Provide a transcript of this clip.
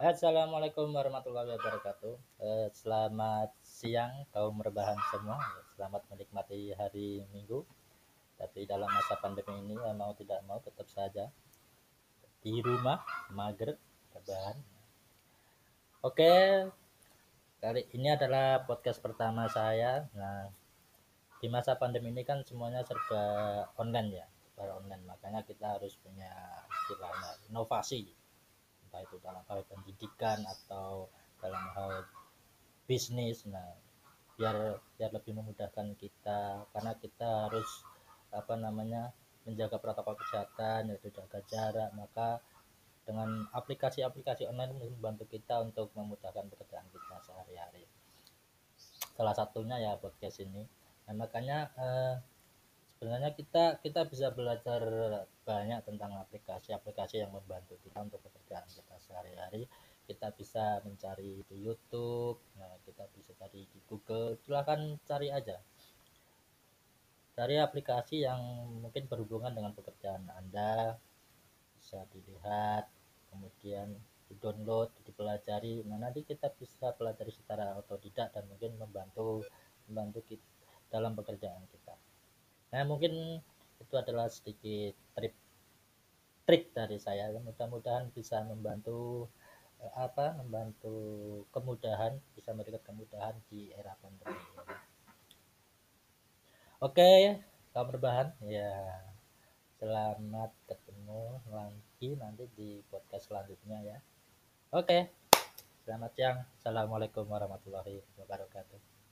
Assalamualaikum warahmatullahi wabarakatuh. Eh, selamat siang kaum rebahan semua. Selamat menikmati hari Minggu. Tapi dalam masa pandemi ini ya mau tidak mau tetap saja di rumah mager rebahan. Oke, kali ini adalah podcast pertama saya. Nah, di masa pandemi ini kan semuanya serba online ya, serba online. Makanya kita harus punya istilahnya inovasi entah itu dalam hal pendidikan atau dalam hal bisnis. Nah biar biar lebih memudahkan kita karena kita harus apa namanya menjaga protokol kesehatan yaitu jaga jarak. Maka dengan aplikasi-aplikasi online membantu kita untuk memudahkan pekerjaan kita sehari-hari. Salah satunya ya podcast ini nah makanya eh, sebenarnya kita kita bisa belajar banyak tentang aplikasi-aplikasi yang membantu kita untuk pekerjaan kita sehari-hari. Kita bisa mencari di YouTube nah kita bisa cari di Google silahkan cari aja. Cari aplikasi yang mungkin berhubungan dengan pekerjaan Anda bisa dilihat kemudian di download dipelajari. Nah nanti kita bisa pelajari secara otodidak dan mungkin membantu membantu kita dalam pekerjaan kita. Nah mungkin itu adalah sedikit trik trik dari saya. Mudah-mudahan bisa membantu eh, apa membantu kemudahan bisa memberikan kemudahan di era pandemi oke kamu berbahan ya selamat ketemu lagi nanti di podcast selanjutnya ya. Oke selamat siang. Assalamualaikum warahmatullahi wabarakatuh